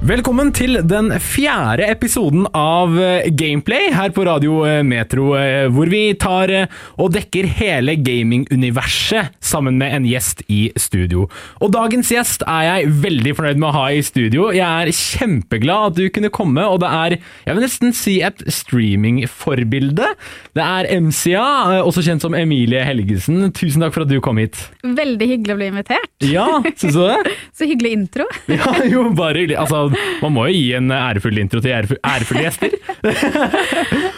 Velkommen til den fjerde episoden av eh, Gameplay her på Radio eh, Metro, eh, hvor vi tar og dekker hele gaminguniverset sammen med en gjest i studio. Og dagens gjest er jeg veldig fornøyd med å ha i studio. Jeg er kjempeglad at du kunne komme, og det er, jeg vil nesten si et streamingforbilde. Det er MCA, også kjent som Emilie Helgesen. Tusen takk for at du kom hit. Veldig hyggelig å bli invitert. Ja, syns du det? Så hyggelig intro. Ja, jo, bare hyggelig. Altså, man må jo gi en ærefull intro til ærefulle, ærefulle gjester.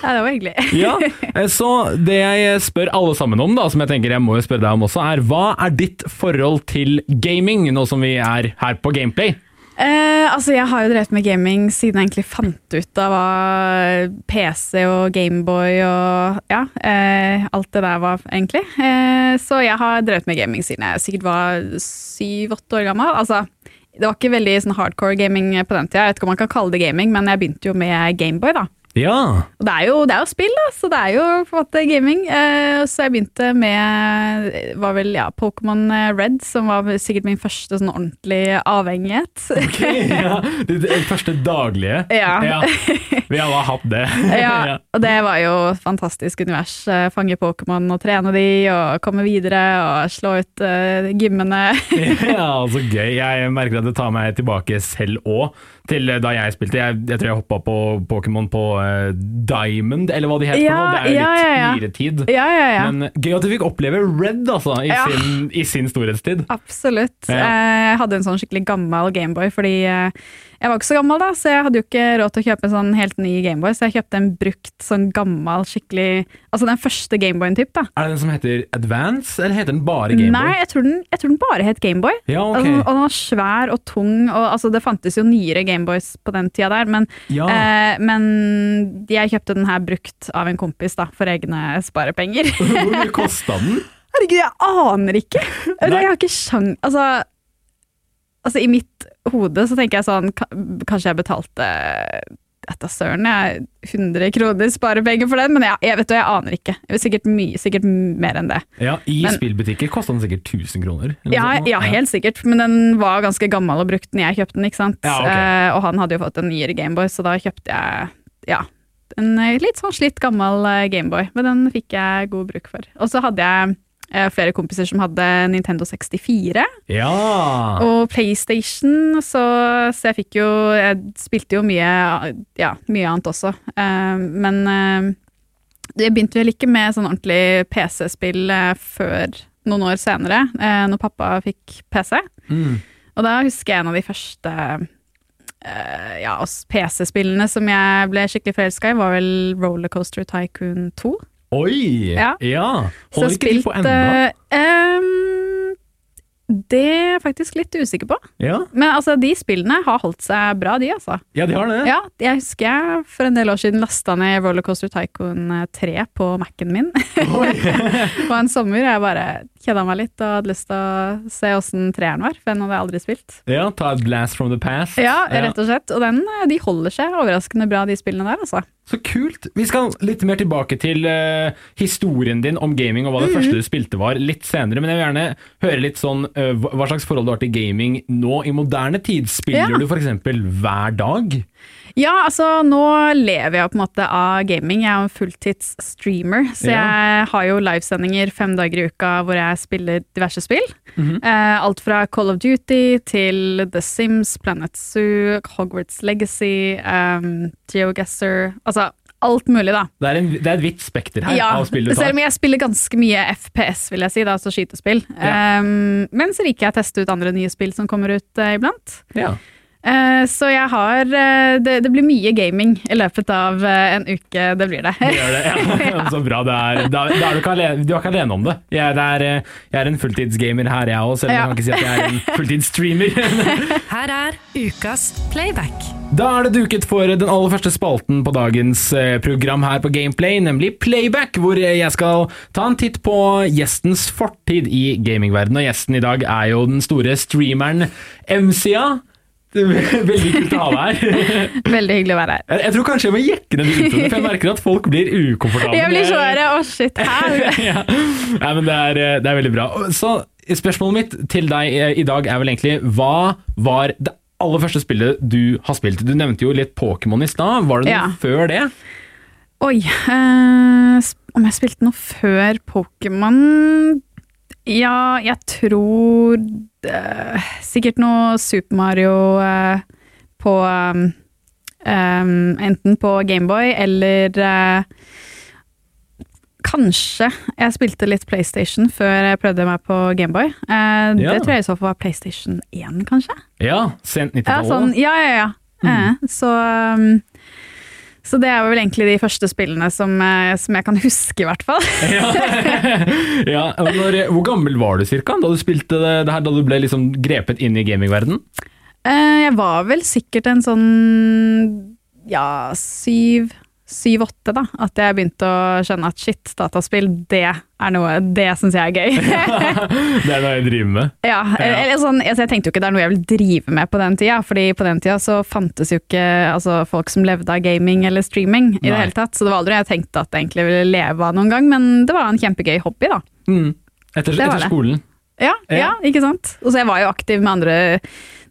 Ja, det var hyggelig. Ja, eh, Så det jeg spør alle sammen om, da, som jeg tenker jeg må jo spørre deg om også, er hva er ditt forhold til gaming, nå som vi er her på Gameplay? Eh, altså, jeg har jo drevet med gaming siden jeg egentlig fant ut av hva PC og Gameboy og ja, eh, alt det der var, egentlig. Eh, så jeg har drevet med gaming siden jeg sikkert var syv-åtte år gammel. Altså, det var ikke veldig sånn hardcore gaming på den tida. Jeg vet ikke om man kan kalle det gaming, men jeg begynte jo med Gameboy, da. Ja, Og det er, jo, det er jo spill, da, så det er jo på en måte gaming. Eh, så jeg begynte med var vel, ja, Pokémon Red, som var sikkert min første sånn ordentlig avhengighet. ok, ja. Det, det første daglige. Ja. Vi alle har hatt det. ja, og det var jo et fantastisk univers. Eh, Fange Pokémon og trene de, og komme videre og slå ut uh, gymmene. ja, så gøy. Jeg merker at det tar meg tilbake selv òg, til da jeg spilte. Jeg, jeg tror jeg hoppa på Pokémon på uh, Diamond, eller hva de heter. Ja, nå. Det er jo litt ja, ja. nyere tid. ja, ja. Men gøy at du fikk oppleve Red altså, i, sin, i sin storhetstid. Absolutt. Eh, Jeg hadde en sånn skikkelig gammel Gameboy, fordi eh, jeg var ikke så gammel da, så jeg hadde jo ikke råd til å kjøpe en sånn helt ny Gameboy, så jeg kjøpte en brukt, sånn gammel, skikkelig Altså den første Gameboyen typ, da. Er det den som heter Advance, eller heter den bare Gameboy? Nei, jeg tror, den, jeg tror den bare het Gameboy. Ja, okay. Altså, og den var svær og tung, og altså, det fantes jo nyere Gameboys på den tida der, men, ja. eh, men jeg kjøpte den her brukt av en kompis da, for egne sparepenger. Hvor mye kosta den? Herregud, jeg aner ikke! Nei. jeg har ikke sjang... Altså, altså, i mitt hode så tenker jeg sånn Kanskje jeg betalte etter søren, jeg 100 kroner sparepenger for den, men jeg, jeg vet du, jeg aner ikke. Jeg er Sikkert mye, sikkert mer enn det. Ja, I Men- spillbutikker kosta den sikkert 1000 kroner. Ja, ja, helt sikkert, men den var ganske gammel og brukt når jeg kjøpte den, ikke sant? Ja, okay. eh, og han hadde jo fått en nyere Gameboy, så da kjøpte jeg, ja, en eh, litt sånn slitt gammel eh, Gameboy, men den fikk jeg god bruk for. Og så hadde jeg flere kompiser som hadde Nintendo 64 Ja! og PlayStation, så, så jeg fikk jo Jeg spilte jo mye, ja, mye annet også. Eh, men eh, jeg begynte vel ikke med sånn ordentlig PC-spill eh, før noen år senere, eh, når pappa fikk PC. Mm. Og da husker jeg en av de første eh, ja, PC-spillene som jeg ble skikkelig forelska i, var vel Rollercoaster Tycoon 2. Oi! Ja. ja. Holder ikke de på ennå? spilte, ehm, det er jeg faktisk litt usikker på. Ja. Men altså, de spillene har holdt seg bra, de, altså. ja, de har det. Ja, jeg husker jeg for en del år siden lasta ned Rollercoaster Tycoon 3 på Mac-en min. På en sommer jeg bare kjeda meg litt og hadde lyst til å se åssen treeren var, for den hadde jeg aldri spilt. ja, ta et blast from the past. Ja, rett og slett. Og den, eh, de holder seg overraskende bra, de spillene der, altså. Så kult! Vi skal litt mer tilbake til uh, historien din om gaming og hva det Mhm. første du spilte var litt senere, men jeg vil gjerne høre litt sånn uh, hva slags forhold du har til gaming nå i moderne tid. Spiller Ja. du f.eks. hver dag? Ja, altså nå lever jeg på en måte av gaming. Jeg er en fulltids-streamer, så Ja. jeg har jo livesendinger fem dager i uka hvor jeg spiller diverse spill. Mhm. eh, alt fra Call of Duty til The Sims, Planet Zoo, Hogwarts Legacy, um, GeoGuessr Altså alt mulig, da. Det er, en, det er et vidt spekter her Ja, av spill du tar. selv om jeg spiller ganske mye FPS, vil jeg si, da, altså skytespill. Ja. Um, men så liker jeg å teste ut andre nye spill som kommer ut uh, iblant. Ja. Eh, så jeg har eh, det, det blir mye gaming i løpet av eh, en uke, det blir det. Det det, ja. Så bra. Det er, er du, ikke alene, du er ikke alene om det. Jeg, det er, jeg er en fulltidsgamer her, jeg òg, selv om Ja. jeg kan ikke si at jeg er en fulltidsstreamer. Her er ukas playback. Da er det duket for den aller første spalten på dagens program her på Gameplay, nemlig Playback, hvor jeg skal ta en titt på gjestens fortid i gamingverdenen. Og gjesten i dag er jo den store streameren MCA. Veldig kult å ha deg her. Veldig hyggelig å være her. Jeg, jeg tror kanskje jeg må jekke ned introene, for jeg merker at folk blir ukomfortable. Jeg blir så her, å shit, hæ? ja. Nei, men det er, det er veldig bra. Så spørsmålet mitt til deg eh, i dag er vel egentlig hva var det aller første spillet du har spilt? Du nevnte jo litt Pokémon i stad. Var det noe Ja. før det? Oi, øh, om jeg spilte noe før Pokémon Ja, jeg tror uh, Sikkert noe Super Mario uh, på um, um, Enten på Gameboy eller uh, Kanskje jeg spilte litt PlayStation før jeg prøvde meg på Gameboy. Ja. Det tror jeg i så fall var PlayStation 1, kanskje? Ja, sent Ja, 90-tallet. sånn, ja, ja, ja. Eh, så, um, så det er vel egentlig de første spillene som, eh, som jeg kan huske, i hvert fall. ja. ja, når, hvor gammel var du cirka da du spilte det, det her, da du ble liksom grepet inn i gamingverden? Eh, jeg var vel sikkert en sånn ja, syv syv-åtte, da. At jeg begynte å skjønne at shit, dataspill, det er noe Det syns jeg er gøy. det er noe jeg driver med. ja, eller sånn, altså, Jeg tenkte jo ikke det er noe jeg vil drive med på den tida, fordi på den tida så fantes jo ikke altså, folk som levde av gaming eller streaming i Nei. det hele tatt. Så det var aldri jeg tenkte at jeg egentlig ville leve av noen gang, men det var en kjempegøy hobby, da. Mm. Etter, etter skolen. Ja, Ja. ikke sant? Og så jeg var jo aktiv med andre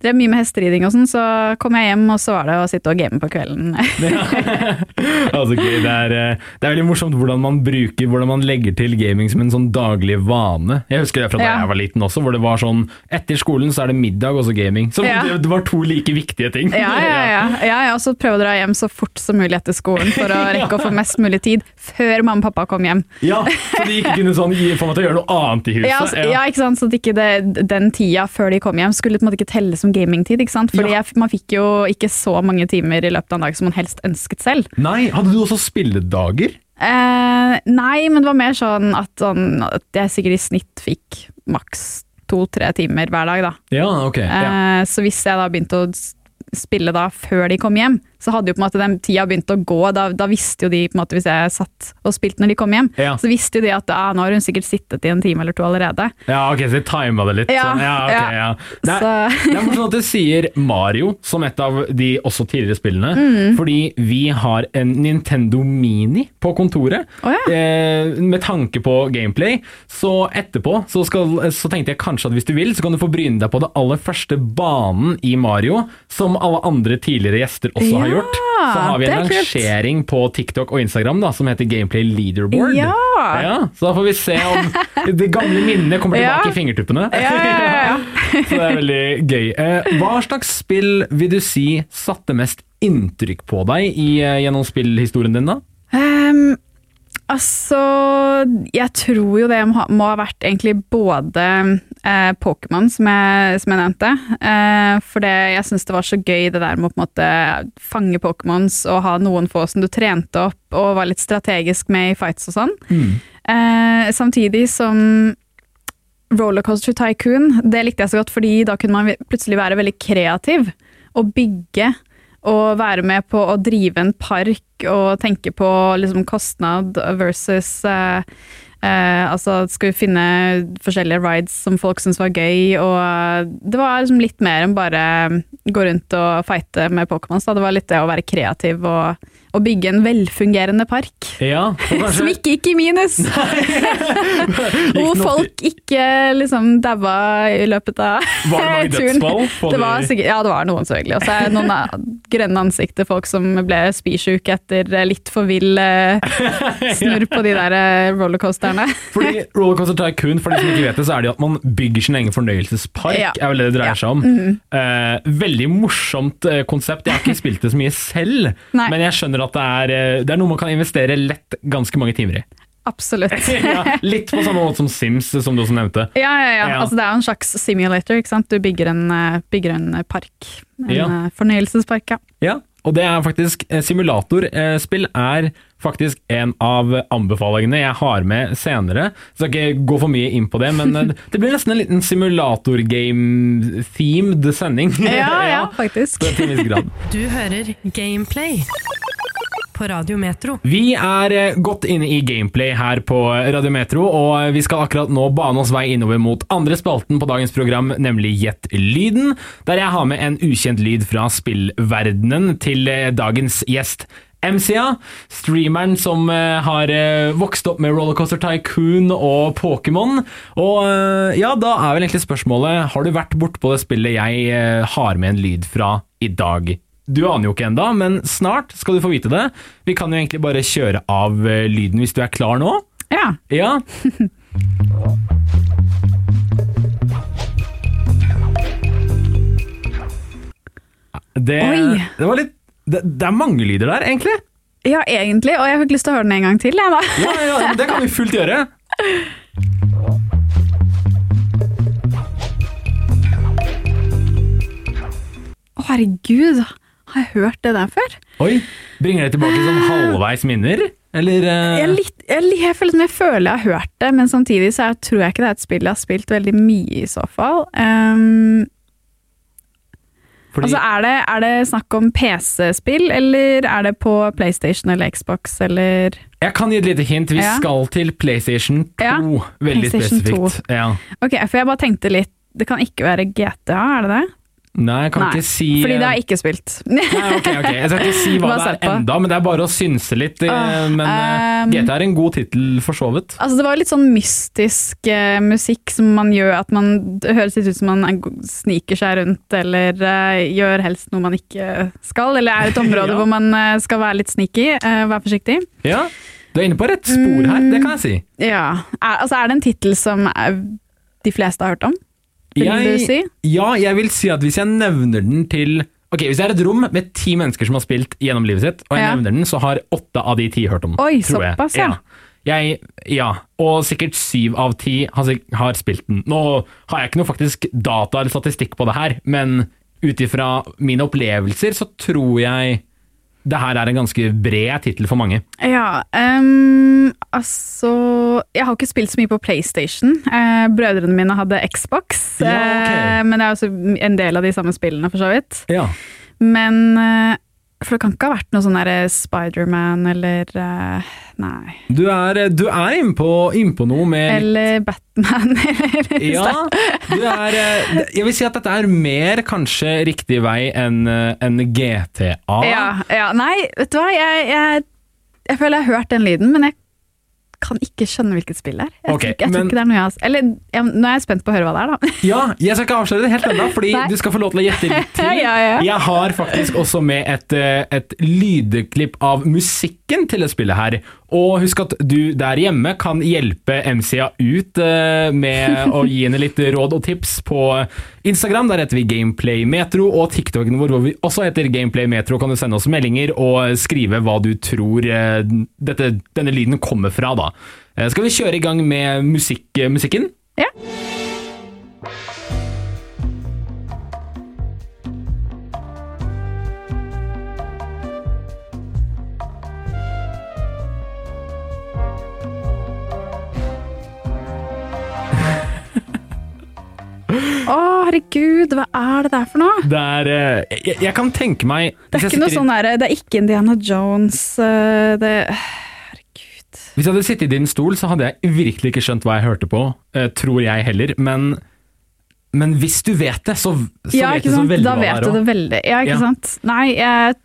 Drev mye med hesteriding og sånn, så kom jeg hjem, og så var det å sitte og game på kvelden. altså, okay, Det, er, eh, det er veldig morsomt hvordan man bruker Hvordan man legger til gaming som en sånn daglig vane. Jeg husker det fra da Ja. jeg var liten også, hvor det var sånn Etter skolen så er det middag og så gaming. Så Ja. det, det var to like viktige ting. Ja, ja, ja. ja, ja og så prøve å dra hjem så fort som mulig etter skolen for å rekke å få mest mulig tid før mamma og pappa kom hjem. Ja, Så de ikke kunne sånn, få meg til å gjøre noe annet i huset. Ja, altså, ja, ikke sant? Så at ikke det, den tida før de kom hjem skulle på en måte ikke telle som gamingtid. ikke sant? Fordi Ja. jeg, man fikk jo ikke så mange timer i løpet av en dag som man helst ønsket selv. Nei, hadde du også spilledager? Eh, nei, men det var mer sånn at, sånn at jeg sikkert i snitt fikk maks to-tre timer hver dag. da. Ja, ok. Ja. Eh, så hvis jeg da begynte å spille da før de kom hjem, så hadde jo på en måte den tida begynt å gå. Da, da visste jo de, på en måte hvis jeg satt og spilte når de kom hjem, Ja. så visste jo de at ah, nå har hun sikkert sittet i en time eller to allerede. ja, ok, så jeg tima det litt. Ja, sånn. ja, okay, ja. Det, er, det er morsomt at du sier Mario som et av de også tidligere spillene, Mm. fordi vi har en Nintendo Mini på kontoret. Oh, eh, med tanke på gameplay. Så etterpå så, skal, så tenkte jeg kanskje at hvis du vil, så kan du få bryne deg på det aller første banen i Mario, som alle andre tidligere gjester også har Gjort. Så har vi en er rangering på TikTok og Instagram da, som heter Gameplay Leaderboard. Ja. Ja, så da får vi se om de gamle minnene kommer tilbake Ja. i fingertuppene. Ja, så det er veldig gøy. Eh, Hva slags spill vil du si satte mest inntrykk på deg i, eh, gjennom spillhistorien din, da? Um, altså, jeg tror jo det må ha vært egentlig både eh, Pokémon, som, som jeg nevnte. Eh, for det, jeg syns det var så gøy det der med å på en måte fange Pokémons og ha noen få som du trente opp og var litt strategisk med i fights og sånn. Eh, samtidig som Rollercoaster Tycoon, det likte jeg så godt, fordi da kunne man plutselig være veldig kreativ og bygge og være med på å drive en park og tenke på liksom kostnad versus eh, eh, Altså, skal vi finne forskjellige rides som folk syns var gøy, og det var liksom litt mer enn bare gå rundt og fighte med Pokémon. Så det var litt det å være kreativ og, og bygge en velfungerende park. Ja, Som ikke gikk i minus! Hvor folk ikke liksom daua i løpet av Var det mange turen. dødsfall Det var sikkert, ja, det var noen selvfølgelig. Og så er det noen grønne ansikter, folk som ble spysjuke etter litt for vill eh, snurr på de der eh, rollercoasterne. Fordi Rollercoaster tar kun, for de som ikke vet det, så er det jo at man bygger sin egen fornøyelsespark. Ja. er vel det det dreier seg om. Eh, veldig morsomt eh, konsept. Jeg har ikke spilt det så mye selv, Nei. men jeg skjønner at det er, eh, det er noe man kan investere lett ganske mange timer i. Absolutt. ja, litt på samme måte som Sims, som du også nevnte. Ja, ja, ja. Ja. Altså, det er jo en slags simulator. ikke sant? Du bygger en, eh, bygger en park. En Ja. eh, fornøyelsespark, ja. Ja, og det er faktisk eh, Simulatorspill er faktisk en av anbefalingene jeg har med senere. Jeg Skal ikke gå for mye inn på det, men eh, det blir nesten en liten simulator-game-themed sending. Ja, ja, faktisk. Til en viss grad. Du hører Gameplay på Radio Metro. Vi er eh, godt inne i gameplay her på Radio Metro, og vi skal akkurat nå bane oss vei innover mot andre spalten på dagens program, nemlig Gjett lyden, der jeg har med en ukjent lyd fra spillverdenen til eh, dagens gjest. MCA, streameren som eh, har eh, vokst opp med Rollercoaster Tycoon og Pokémon. Og eh, ja, da er vel egentlig spørsmålet Har du vært bortpå det spillet jeg eh, har med en lyd fra i dag? Du aner jo ikke enda, men snart skal du få vite det. Vi kan jo egentlig bare kjøre av eh, lyden hvis du er klar nå. Ja. Ja. Det, det var litt det, det er mange lyder der, egentlig. ja, egentlig. Og jeg fikk lyst til å høre den en gang til. Jeg, da. Ja, ja, ja, det kan vi fullt gjøre. Å, herregud. Har jeg hørt det der før? Oi, Bringer det tilbake sånn halvveis minner? Eller uh... Jeg, litt, jeg, jeg, føler som jeg føler jeg har hørt det, men samtidig så er, tror jeg ikke det er et spill jeg har spilt veldig mye i så fall. Um, fordi, altså er det, er det snakk om PC-spill, eller er det på PlayStation eller Xbox, eller Jeg kan gi et lite hint. Vi Ja. skal til PlayStation 2. Ja, Veldig PlayStation 2. spesifikt. Ja. Ok, for jeg bare tenkte litt Det kan ikke være GTA, er det det? Nei, jeg kan Nei, ikke si Fordi det har jeg ikke spilt. Nei, ok, ok. Jeg skal ikke si hva det er enda, men det er bare å synse litt. eh, Ah, men eh, um, GT er en god tittel, for så vidt. Altså Det var litt sånn mystisk uh, musikk som man gjør at man Det høres litt ut som man er- sniker seg rundt, eller uh, gjør helst noe man ikke skal, eller er et område Ja. hvor man eh, skal være litt sneaky, uh, være forsiktig. Ja, du er inne på rett spor her, det kan jeg si. Ja. Er, altså Er det en tittel som de fleste har hørt om? Vil Jeg- du si? Ja, jeg vil si at hvis jeg nevner den til Ok, Hvis det er et rom med ti mennesker som har spilt gjennom livet sitt, og jeg Ja. nevner den, så har åtte av de ti hørt om den. Oi, såpass, ja. Jeg, ja, og sikkert syv av ti har, har spilt den. Nå har jeg ikke noe faktisk data eller statistikk på det her, men ut ifra mine opplevelser så tror jeg det her er en ganske bred tittel for mange. Ja, um, altså Jeg har ikke spilt så mye på PlayStation. Eh, brødrene mine hadde Xbox, Ja, okay. eh, men det er også en del av de samme spillene, for så vidt. Ja. Men eh, For det kan ikke ha vært noe sånn derre Spiderman eller eh, Nei. Du er, du er innpå inn på noe med Eller Batman eller Ja, du er eh, Jeg vil si at dette er mer kanskje riktig vei enn en GTA. ja, ja. Nei, vet du hva, jeg, jeg, jeg føler jeg har hørt den lyden, men jeg kan ikke skjønne hvilket spill det er. Jeg, okay, tror, ikke- jeg tror men- ikke det er noe jeg har Eller jeg, nå er jeg spent på å høre hva det er, da. Ja, jeg skal ikke avsløre det helt ennå, fordi Nei. du skal få lov til å gjette litt til. Ja, ja. Jeg har faktisk også med et, eh, et lydklipp av musikken til det spillet her. Og husk at du der hjemme kan hjelpe MCA ut eh, med å gi henne litt råd og tips på Instagram. Der heter vi Gameplay Metro, og TikToken vår hvor vi også heter Gameplay Metro. Kan du sende oss meldinger og skrive hva du tror eh, dette, denne lyden kommer fra, da. Eh, Skal vi kjøre i gang med musikk, musikken? Ja. Å, herregud, hva er det der for noe? Det er eh, jeg, jeg kan tenke meg Det er ikke noe sånn derre Det er ikke Indiana Jones. eh, Det Hvis jeg hadde sittet i din stol, så hadde jeg virkelig ikke skjønt hva jeg hørte på. eh, tror jeg heller. Men, men hvis du vet det, så, så Ja, vet du så veldig hva det er. Da vet du det veldig. Ja, ikke Ja. sant. Nei, jeg,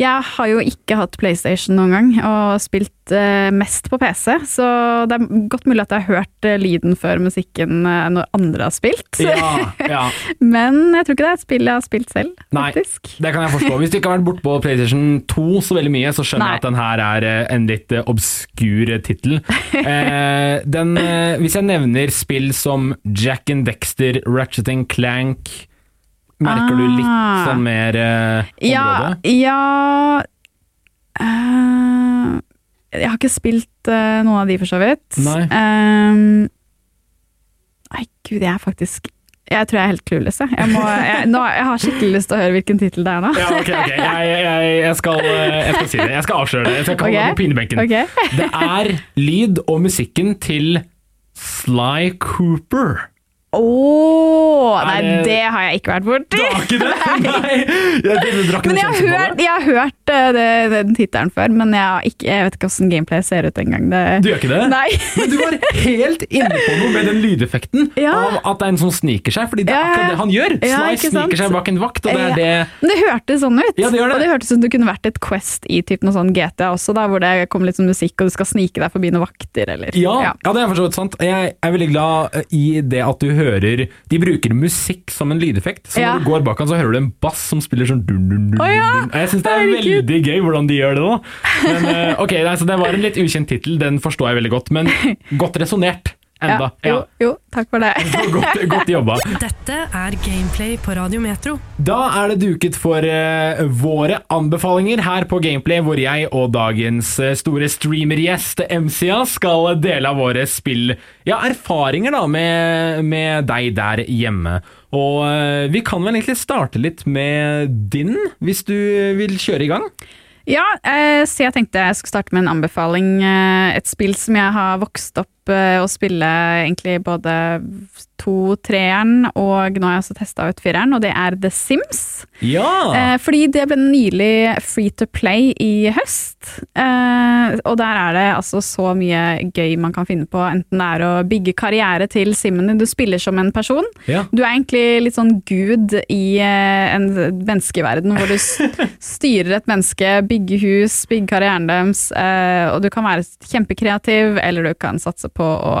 jeg har jo ikke hatt PlayStation noen gang, og spilt eh, mest på PC, så det er godt mulig at jeg har hørt eh, lyden før musikken eh, når andre har spilt. Ja, ja, Men jeg tror ikke det er et spill jeg har spilt selv, faktisk. Nei. det kan jeg forstå. Hvis du ikke har vært bortpå PlayStation 2 så veldig mye, så skjønner Nei. jeg at den her er eh, en litt eh, obskur tittel. Eh, eh, hvis jeg nevner spill som Jack and Dexter, Ratchet and Clank, merker du litt Ah. sånn mer eh, Ja, område? ja uh, Jeg har ikke spilt uh, noen av de, for så vidt. Nei. Um, Nei, gud, jeg er faktisk Jeg tror jeg er helt clueless. Jeg, jeg, må, jeg, nå, jeg har skikkelig lyst til å høre hvilken tittel det er nå. Ja, ok, ok. Jeg, skal, skal si det. Jeg skal avsløre det. Jeg skal kalle okay. det på pinebenken. Okay. Det er lyd og musikken til Sly Cooper. Er nei, det- det har jeg ikke vært borti! Du har ikke det? Nei! Jeg, drakk Men jeg har hørt, det. jeg har hørt eh, det, den tittelen før, men jeg, har ikke, jeg vet ikke hvordan gameplay ser ut engang. Du gjør ikke det? Nei. Men du var helt inne på noe med den lydeffekten Ja. av at det er en som sniker seg, fordi det er Ja, ja, akkurat det han gjør. Ja, Slice sniker seg bak en vakt, og det er det Men det hørtes sånn ut. Ja, det gjør det. Og det hørtes ut som det kunne vært et Quest i typ noe sånn GTA også, da, hvor det kommer litt sånn musikk, og du skal snike deg forbi noen vakter, eller ja, ja, det er for så vidt sant. Jeg er veldig glad eh, i det at du hører De bruker musikk som en lydeffekt. Så når du går bak han, så hører du en bass som spiller sånn dun, dun, dun, dun. Jeg syns det er veldig gøy hvordan de gjør det da. Men eh, ok, nei, så det var en litt ukjent tittel, den forstår jeg veldig godt, men godt resonnert enda. Ja, jo, jo, takk for det. Godt, godt jobba. Dette er Gameplay på Radio Metro. Da er det duket for uh, våre anbefalinger her på Gameplay, hvor jeg og dagens eh, store streamergjest MCA skal dele av våre spill, ja, erfaringer da, med, med deg der hjemme. Og uh, vi kan vel egentlig starte litt med din, hvis du vil kjøre i gang? Ja, eh, så jeg tenkte jeg skulle starte med en anbefaling. Et spill som jeg har vokst opp eh, å spille egentlig både to, treeren, og nå har jeg også testa ut fireren, og det er The Sims. Ja! Eh, fordi det ble nylig free to play i høst. Eh, og der er det altså så mye gøy man kan finne på, enten det er å bygge karriere til simmen din. Du spiller som en person. ja. Du er egentlig litt sånn gud i eh, en menneskeverden, hvor du styrer et menneske, bygger hus, bygger karrieren deres, eh, og du kan være kjempekreativ, eller du kan satse på å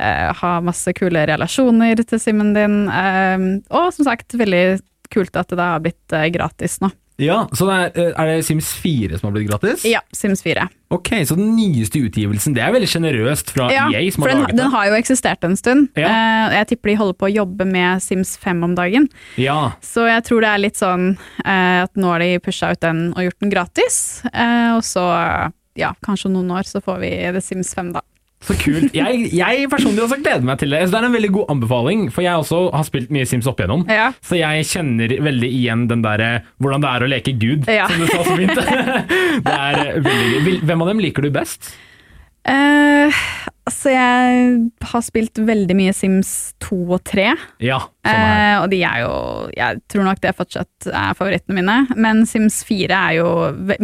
eh, ha masse kule relasjoner til simmen din. eh, og som sagt, veldig kult at det da har blitt eh, gratis nå. ja, Så det er, eh, er det Sims 4 som har blitt gratis? Ja, Sims 4. Ok, Så den nyeste utgivelsen, det er veldig generøst fra Ja, EA som har laget det? den har jo eksistert en stund. Ja. Eh, jeg tipper de holder på å jobbe med Sims 5 om dagen. Ja, Så jeg tror det er litt sånn eh, at nå har de pusha ut den og gjort den gratis. Og så, ja, kanskje om noen år så får vi The Sims 5, da. Så kult. Jeg, jeg personlig også gleder meg til det. Så det er en veldig god anbefaling, for jeg også har spilt mye Sims opp igjennom. Ja. Så jeg kjenner veldig igjen den derre hvordan det er å leke Gud, Ja. som du sa så fint. det er veldig. Hvem av dem liker du best? Uh, altså, jeg har spilt veldig mye Sims 2 og 3. Ja, uh. Eh, og de er jo Jeg tror nok det fortsatt er favorittene mine. Men Sims 4 er jo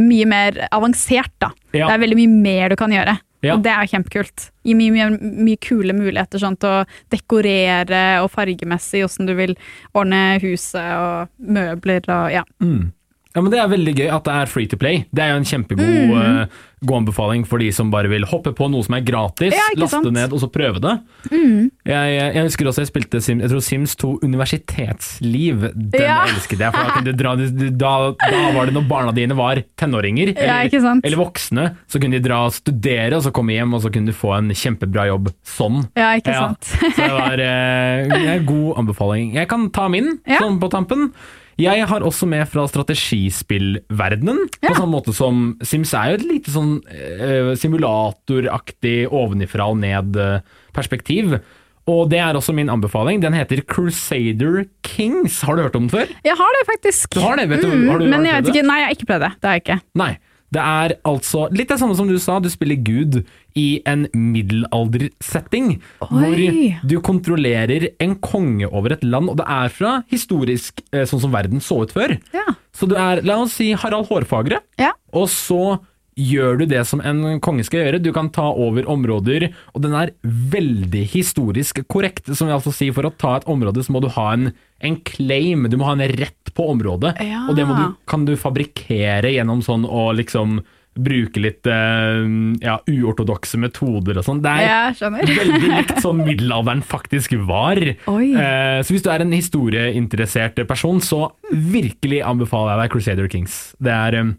mye mer avansert, da. Ja. Det er veldig mye mer du kan gjøre. Ja. Og det er kjempekult. Gir mye, mye, mye kule muligheter sånn, til å dekorere og fargemessig åssen du vil ordne huset og møbler og ja. Mm. Ja, men Det er veldig gøy at det er free to play. Det er jo en kjempegod Mm. uh, god anbefaling for de som bare vil hoppe på noe som er gratis, Ja, laste sant? Mm. ned og så prøve det. Jeg, jeg husker også jeg spilte Sim, jeg tror Sims 2 Universitetsliv. Den Ja. elsket jeg, for da, kunne du dra, da, da var det når barna dine var tenåringer, Ja, eller, sant? eller voksne, så kunne de dra og studere, og så komme hjem, og så kunne du få en kjempebra jobb sånn. Ja, ikke Ja. sant. Så det var uh, en god anbefaling. Jeg kan ta min, Ja. sånn på tampen. Jeg har også med fra strategispillverdenen, Ja. på samme måte som Sims er jo et lite sånn uh, simulatoraktig ovenifra og ned-perspektiv. Og det er også min anbefaling. Den heter Crusader Kings. Har du hørt om den før? Jeg har det faktisk. Du har det, vet du- Mm, har du- men jeg vet ikke, nei, jeg har ikke prøvd det. Det har jeg ikke. Nei. Det er altså litt det samme som du sa, du spiller Gud i en middelaldersetting. Hvor du kontrollerer en konge over et land, og det er fra historisk eh, sånn som verden så ut før. Ja. Så du er, la oss si, Harald Hårfagre, Ja. og så gjør du det som en konge skal gjøre. Du kan ta over områder, og den er veldig historisk korrekt. Som vil altså si, for å ta et område så må du ha en, en claim, du må ha en rett på området. Ja. Og det du, kan du fabrikkere gjennom sånn å liksom bruke litt eh, ja, uortodokse metoder og sånn. Det er veldig likt sånn middelalderen faktisk var. Oi. Eh, så hvis du er en historieinteressert person, så virkelig anbefaler jeg deg Crusader Kings. Det er eh,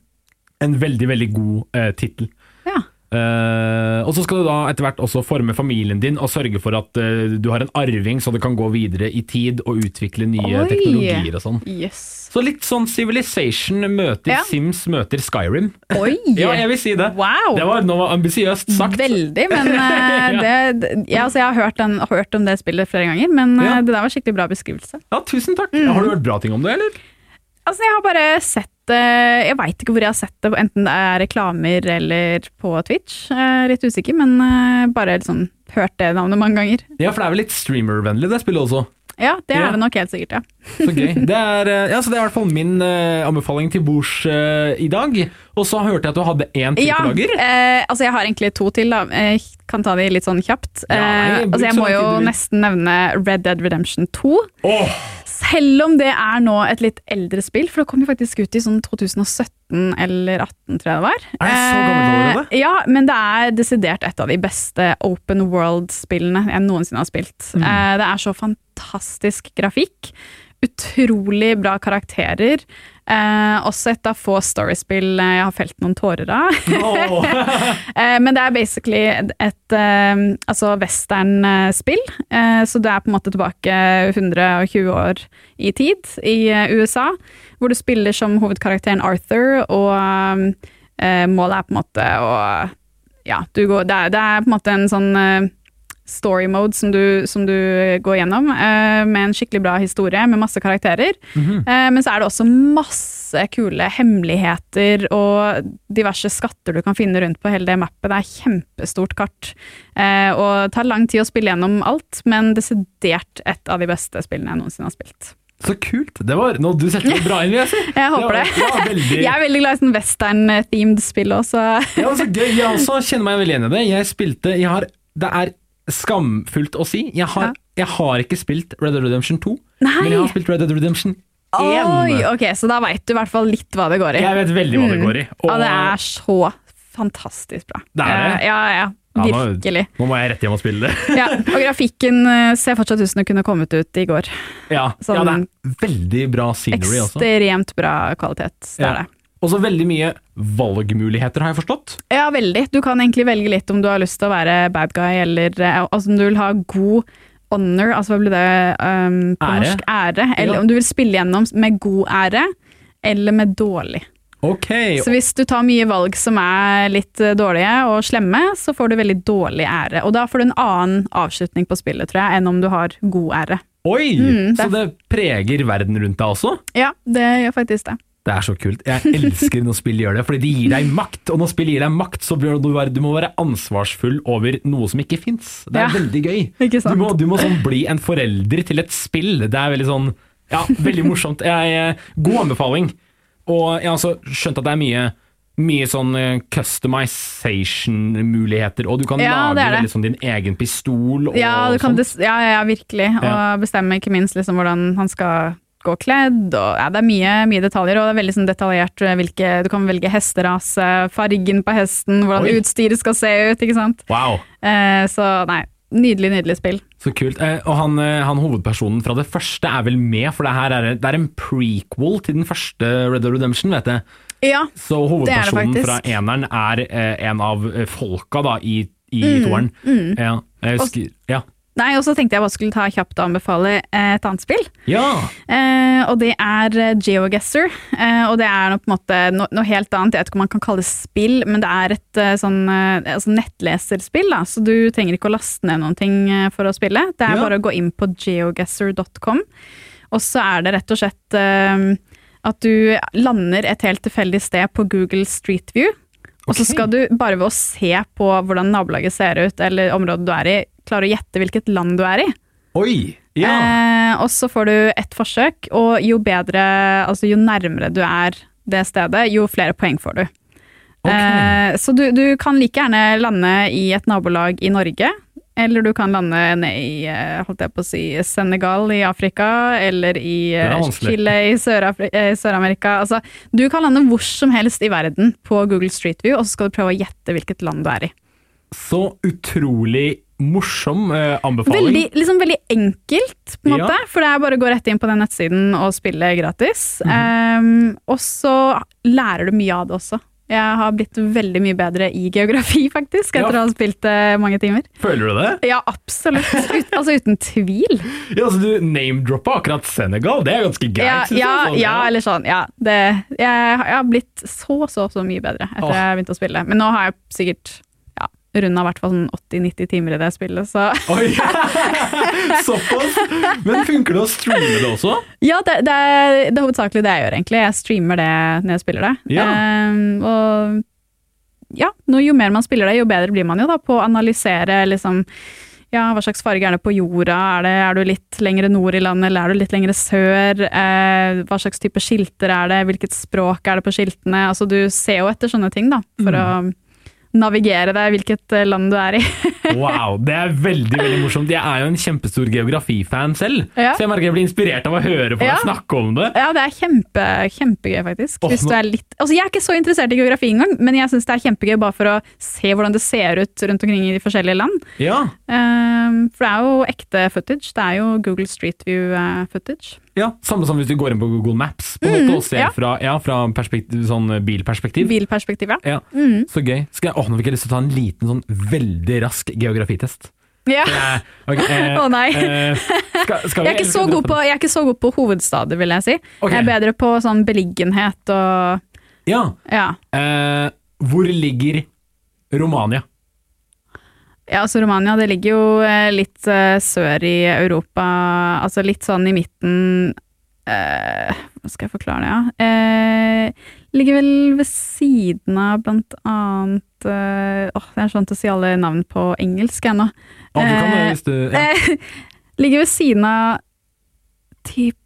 en veldig, veldig god eh, tittel. Ja. Uh, og så skal du da etter hvert også forme familien din og sørge for at uh, du har en arving, så det kan gå videre i tid og utvikle nye Oi. teknologier og sånn. Yes. Så litt sånn Civilization møter Ja. Sims møter Skyrim. Oi! Ja, jeg vil si det. Wow! Det var noe ambisiøst sagt. Veldig, men uh, det, ja, altså jeg har hørt, den, hørt om det spillet flere ganger, men Ja. det der var skikkelig bra beskrivelse. Ja, tusen takk. Mm. Har du hørt bra ting om det, eller? Altså, jeg har bare sett Jeg veit ikke hvor jeg har sett det, enten det er reklamer eller på Twitch. Jeg er litt usikker, men eh, bare liksom hørt det navnet mange ganger. Ja, for det er vel litt streamer-vennlig, det spillet også. Ja, det Ja. er det nok helt sikkert, ja. Så gøy. Det er, eh, ja, så det er i hvert fall min uh, anbefaling til bords uh, i dag. Og så hørte jeg at du hadde én til Ja, eh, altså jeg har egentlig to til, da. Jeg kan ta de litt sånn kjapt. Ja, nei, eh, altså jeg må jo nesten nevne Red Dead Redemption 2. Åh, Selv om det er nå et litt eldre spill, for det kom jo faktisk ut i sånn 2017 eller 2018, tror jeg det var. Er det så gammelt allerede? Eh, ja, men det er desidert et av de beste open world-spillene jeg noensinne har spilt. Mm. Eh, det er så fantastisk grafikk. Utrolig bra karakterer. Eh, også et av få storiespill jeg har felt noen tårer av. Eh, men det er basically et, eh, altså western-spill. Eh, så du er på en måte tilbake 120 år i tid i eh, USA, hvor du spiller som hovedkarakteren Arthur, og eh, målet er på en måte å Ja, du går, det, er, det er på en måte en sånn eh, story mode som du, som du går gjennom, eh, med en skikkelig bra historie med masse karakterer. Mhm. Eh, men så er det også masse kule hemmeligheter og diverse skatter du kan finne rundt på hele det mappet. Det er kjempestort kart. Eh, og det tar lang tid å spille gjennom alt, men desidert et av de beste spillene jeg noensinne har spilt. Så kult. Det var nå Du setter det bra inn, i. jeg. Jeg håper det. Ja, ja, veldig. Jeg er veldig glad i sånn western-themed spill også. Ja, så gøy. Jeg også kjenner meg veldig igjen i det. Jeg spilte jeg har, Det er skamfullt å si. Jeg har, jeg har ikke spilt Red Dead Redemption 2, Nei! men jeg har spilt Red Dead Redemption 1. Oi, ok, Så da veit du i hvert fall litt hva det går i. Jeg vet veldig hva det går i. Og Ja, det er så fantastisk bra. Det er det? Ja, Ja, ja, Ja, nå- virkelig. nå må jeg rett hjem og spille det. Ja, og grafikken eh, ser fortsatt ut som den kunne kommet ut i går. Ja, Sånn- ja det er veldig bra scenery også. Ekstremt bra kvalitet. Det er det. Og så veldig mye valgmuligheter, har jeg forstått. Ja, veldig. Du kan egentlig velge litt om du har lyst til å være bad guy, eller eh, altså om du vil ha god honor, altså hva blir det um, på Ære. norsk? Ære. Eller Ja. om du vil spille gjennom med god ære, eller med dårlig. Ok, Så hvis du tar mye valg som er litt eh, dårlige og slemme, så får du veldig dårlig ære. Og da får du en annen avslutning på spillet, tror jeg, enn om du har god ære. oi! Mm, det- Så det preger verden rundt deg også? Ja, det gjør faktisk det. Det er så kult. Jeg elsker når spill gjør det, fordi de gir deg makt. Og når spill gir deg makt, så bør du, være, du må være ansvarsfull over noe som ikke fins. Det er Ja. veldig gøy. Du må, du må sånn bli en forelder til et spill. Det er veldig sånn Ja, veldig morsomt. Jeg, eh, god anbefaling. Og jeg har også skjønt at det er mye mye sånn eh, customization-muligheter, og du kan Ja, lage sånn din egen pistol. Og Ja, ja, ja, virkelig. Og bestemme ikke minst liksom hvordan han skal gå kledd. Og, ja, det er mye, mye detaljer, og det er veldig sånn detaljert eh, hvilke Du kan velge hesterase, fargen på hesten, hvordan Oi. utstyret skal se ut, ikke sant. Wow, Eh, så nei, nydelig, nydelig spill. så kult. Eh, og han, eh, han hovedpersonen fra det første er vel med, for det her er, det er en prequel til den første Red Dead Redemption, vet jeg. Ja, Så Det er det hovedpersonen fra eneren er eh, en av eh, folka da, i, i toeren. Ja, jeg husker, ja. Nei, og så tenkte jeg bare skulle ta kjapt og anbefale eh, et annet spill. ja, Eh, og det er eh, GeoGuessr. Eh, og det er noe, på en måte, no, noe helt annet. Jeg vet ikke om man kan kalle det spill, men det er et eh, sånn altså nettleserspill. Da. Så du trenger ikke å laste ned noen ting for å spille. Det er Ja. bare å gå inn på geoguessr.com. Og så er det rett og slett eh, at du lander et helt tilfeldig sted på Google Street View. Og så skal du bare ved å se på hvordan nabolaget ser ut, eller området du er i, klare å gjette hvilket land du er i. oi, ja. Eh, og så får du ett forsøk, og jo bedre, altså jo nærmere du er det stedet, jo flere poeng får du. Ok. Eh, så du, du kan like gjerne lande i et nabolag i Norge, eller du kan lande ned i eh, holdt jeg på å si, Senegal i Afrika, eller i eh. Chile i eh, Sør-Amerika. altså, du kan lande hvor som helst i verden på Google Street View, og så skal du prøve å gjette hvilket land du er i. Så utrolig morsom eh, anbefaling. Veldig, liksom veldig enkelt, på en Ja. måte. For det er bare å gå rett inn på den nettsiden og spille gratis. Mhm. um, og så lærer du mye av det også. Jeg har blitt veldig mye bedre i geografi, faktisk, etter Ja. å ha spilt det mange timer. Føler du det? Ja, absolutt. Ut, altså uten tvil. Ja, altså Du name-droppa akkurat Senegal, det er ganske greit. Ja, ja, sånn, ja, eller sånn. Ja, det, jeg, jeg har blitt så, så, så mye bedre etter at jeg begynte å spille. Men nå har jeg sikkert runda i hvert fall sånn 80-90 timer i det spillet, så Oi! Såpass! Men funker det å streame det også? Ja, det, det, er, det er hovedsakelig det jeg gjør, egentlig. Jeg streamer det når jeg spiller det. Ja. Um, og ja, nå, jo mer man spiller det, jo bedre blir man jo da på å analysere liksom ja, hva slags farge er det på jorda, er, det, er du litt lengre nord i landet, eller er du litt lengre sør, eh, hva slags type skilter er det, hvilket språk er det på skiltene, altså du ser jo etter sånne ting da, for Mm. å navigere deg hvilket eh, land du er i. Wow, det er veldig veldig morsomt. Jeg er jo en kjempestor geografifan selv, Ja. så jeg merker jeg blir inspirert av å høre på deg Ja. snakke om det. Ja, det er kjempe, kjempegøy, faktisk. Oh, er litt, altså jeg er ikke så interessert i geografi engang, men jeg syns det er kjempegøy bare for å se hvordan det ser ut rundt omkring i de forskjellige land. Ja, Um, for det er jo ekte footage. Det er jo Google Street View-footage. Ja, Samme som hvis du går inn på Google Maps på en måte, og ser Mm, ja. fra, ja, fra perspektiv, sånn bilperspektiv. Bilperspektiv, ja. Ja, Mm. Så gøy. Skal jeg, å, nå fikk jeg lyst til å ta en liten, sånn veldig rask geografitest. ja. Å okay, eh, Å nei. eh, skal, skal Jeg er, skal god på, jeg er ikke så god på hovedstader, vil jeg si. Okay. Jeg er bedre på sånn beliggenhet og? Ja. ja. Eh, hvor ligger Romania? Ja, altså Romania det ligger jo eh, litt uh, sør i Europa, altså litt sånn i midten uh, Hva skal jeg forklare det, ja? Uh, ligger vel ved siden av blant annet eh, Åh, jeg er sånn til å si alle navn på engelsk jeg nå. Å, du kan det Eh, hvis du ja. Eh, ligger ved siden av typ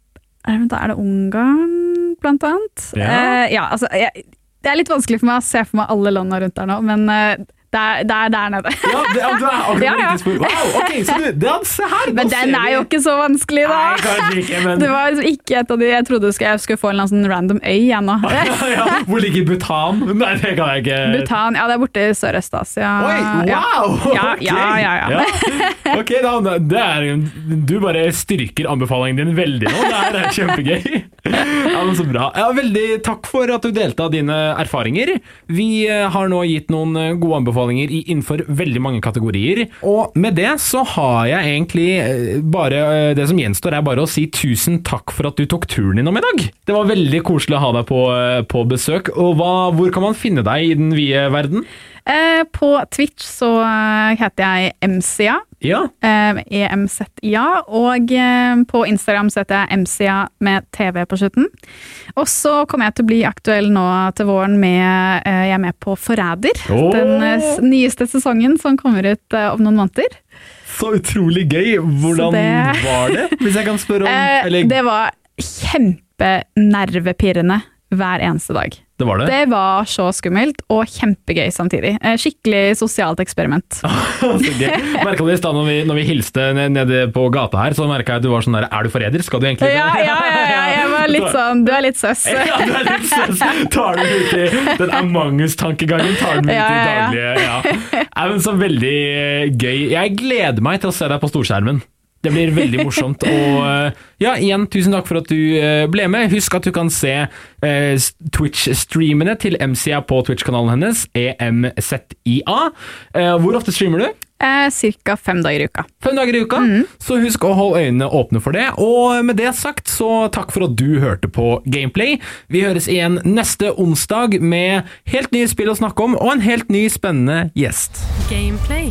er det, er det Ungarn, blant annet? Ja. Eh, ja, altså jeg, Det er litt vanskelig for meg å se for meg alle landa rundt der nå, men eh, det, er, det er der nede. Ja, det, du er akkurat Ja, ja. riktig spor. Wow, ok, så du, det, se her! Men den er jo ikke så vanskelig, da! Nei, kanskje ikke, men Det var liksom ikke et av de Jeg trodde jeg skulle, få en sånn random øy, igjen nå. ja, Hvor ligger Bhutan? Nei, det kan jeg ikke Bhutan, ja det er borte i Sørøst-Asia. Oi, wow! Ja, ok. ja, ja, ja. Ok, da, det er, du bare styrker anbefalingen din veldig nå. Det er kjempegøy. Ja, men Så bra. Ja, veldig takk for at du delte av dine erfaringer. Vi eh, har nå gitt noen eh, gode anbefalinger innenfor veldig mange kategorier. Og med det så har jeg egentlig eh, bare Det som gjenstår, er bare å si tusen takk for at du tok turen innom i dag. Det var veldig koselig å ha deg på, på besøk. Og hva, hvor kan man finne deg i den vide verden? Eh, på Twitch så eh, heter jeg MCA. Ja. Eh, EMZIA. Og på Instagram så heter jeg MCA med TV på slutten. Og så kommer jeg til å bli aktuell nå til våren med Jeg er med på Forræder. Oh. Den nyeste sesongen som kommer ut om noen måneder. Så utrolig gøy! Hvordan det- var det, hvis jeg kan spørre om Eller, det, det var kjempenervepirrende hver eneste dag. Var det? Det var så skummelt og kjempegøy samtidig. Eh, Skikkelig sosialt eksperiment. Merka du i stad når, vi- når vi hilste nede på gata her, så merka jeg at du var sånn der Er du forræder? Skal du egentlig Ja, ja, ja, ja, jeg var litt sånn Du er litt søs. Ja, du er litt søs. Tar du ut i den Among us-tankegangen? Tar du ut i ja, ja. daglige Ja. Men så veldig eh, gøy. Jeg gleder meg til å se deg på storskjermen. Det blir veldig morsomt. Og eh, ja, igjen, tusen takk for at du eh, ble med. Husk at du kan se eh, Twitch-streamene til MCA på Twitch-kanalen hennes, EMZIA. Eh, Hvor ofte streamer du? Eh, Cirka fem dager i uka. Fem dager i uka, så husk å holde øynene åpne for det. Og med det sagt, så takk for at du hørte på Gameplay. Vi høres igjen neste onsdag med helt nye spill å snakke om, og en helt ny spennende gjest. Gameplay.